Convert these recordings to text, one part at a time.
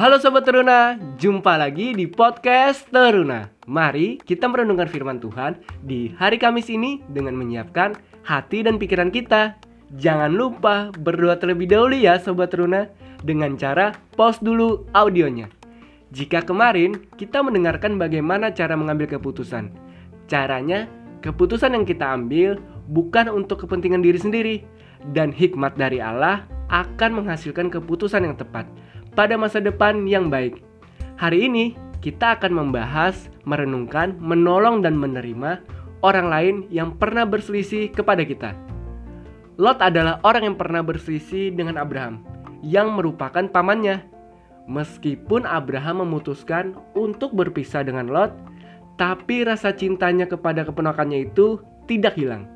Halo Sobat Teruna, jumpa lagi di podcast Teruna. Mari kita merenungkan firman Tuhan di hari Kamis ini dengan menyiapkan hati dan pikiran kita. Jangan lupa berdoa terlebih dahulu ya Sobat Teruna Dengan cara pause dulu audionya. Jika kemarin kita mendengarkan bagaimana cara mengambil keputusan Caranya, keputusan yang kita ambil bukan untuk kepentingan diri sendiri Dan hikmat dari Allah akan menghasilkan keputusan yang tepat pada masa depan yang baik. Hari ini kita akan membahas, merenungkan, menolong dan menerima orang lain yang pernah berselisih kepada kita. Lot adalah orang yang pernah berselisih dengan Abraham yang merupakan pamannya. Meskipun Abraham memutuskan untuk berpisah dengan Lot, tapi rasa cintanya kepada keponakannya itu tidak hilang.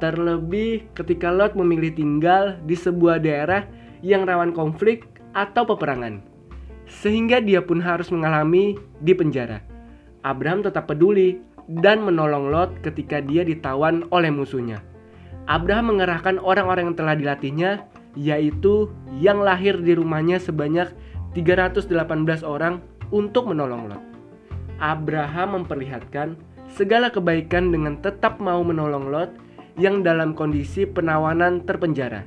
Terlebih ketika Lot memilih tinggal di sebuah daerah yang rawan konflik atau peperangan, sehingga dia pun harus mengalami di penjara. Abraham tetap peduli dan menolong Lot ketika dia ditawan oleh musuhnya. Abraham mengerahkan orang-orang yang telah dilatihnya, yaitu yang lahir di rumahnya sebanyak 318 orang untuk menolong Lot. Abraham memperlihatkan segala kebaikan dengan tetap mau menolong Lot yang dalam kondisi penawanan terpenjara.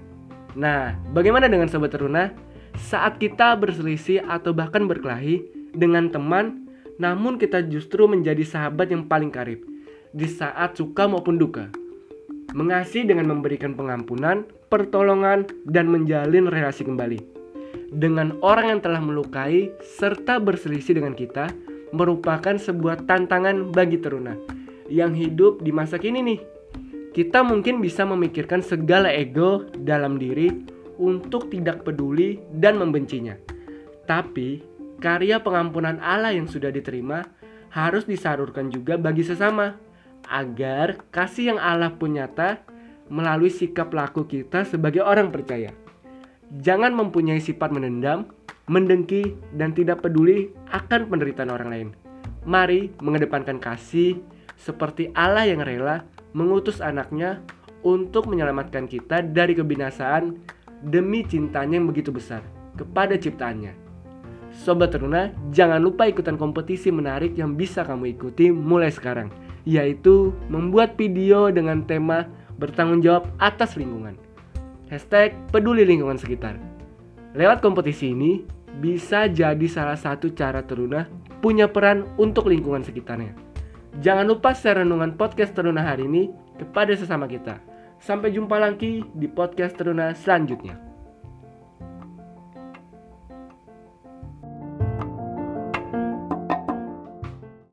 Nah, bagaimana dengan sobat teruna? Saat kita berselisih atau bahkan berkelahi dengan teman, namun kita justru menjadi sahabat yang paling karib di saat suka maupun duka. Mengasihi dengan memberikan pengampunan, pertolongan, dan menjalin relasi kembali. Dengan orang yang telah melukai serta berselisih dengan kita merupakan sebuah tantangan bagi teruna yang hidup di masa kini nih. Kita mungkin bisa memikirkan segala ego dalam diri untuk tidak peduli dan membencinya. Tapi, karya pengampunan Allah yang sudah diterima harus disalurkan juga bagi sesama agar kasih yang Allah pun nyata melalui sikap laku kita sebagai orang percaya. Jangan mempunyai sifat menendam, mendengki, dan tidak peduli akan penderitaan orang lain. Mari mengedepankan kasih seperti Allah yang rela mengutus anaknya untuk menyelamatkan kita dari kebinasaan demi cintanya yang begitu besar kepada ciptaannya. Sobat Teruna, jangan lupa ikutan kompetisi menarik yang bisa kamu ikuti mulai sekarang, yaitu membuat video dengan tema bertanggung jawab atas lingkungan. Hashtag peduli lingkungan sekitar. Lewat kompetisi ini, bisa jadi salah satu cara Teruna punya peran untuk lingkungan sekitarnya. Jangan lupa share renungan podcast Teruna hari ini kepada sesama kita. Sampai jumpa lagi di podcast Teruna selanjutnya.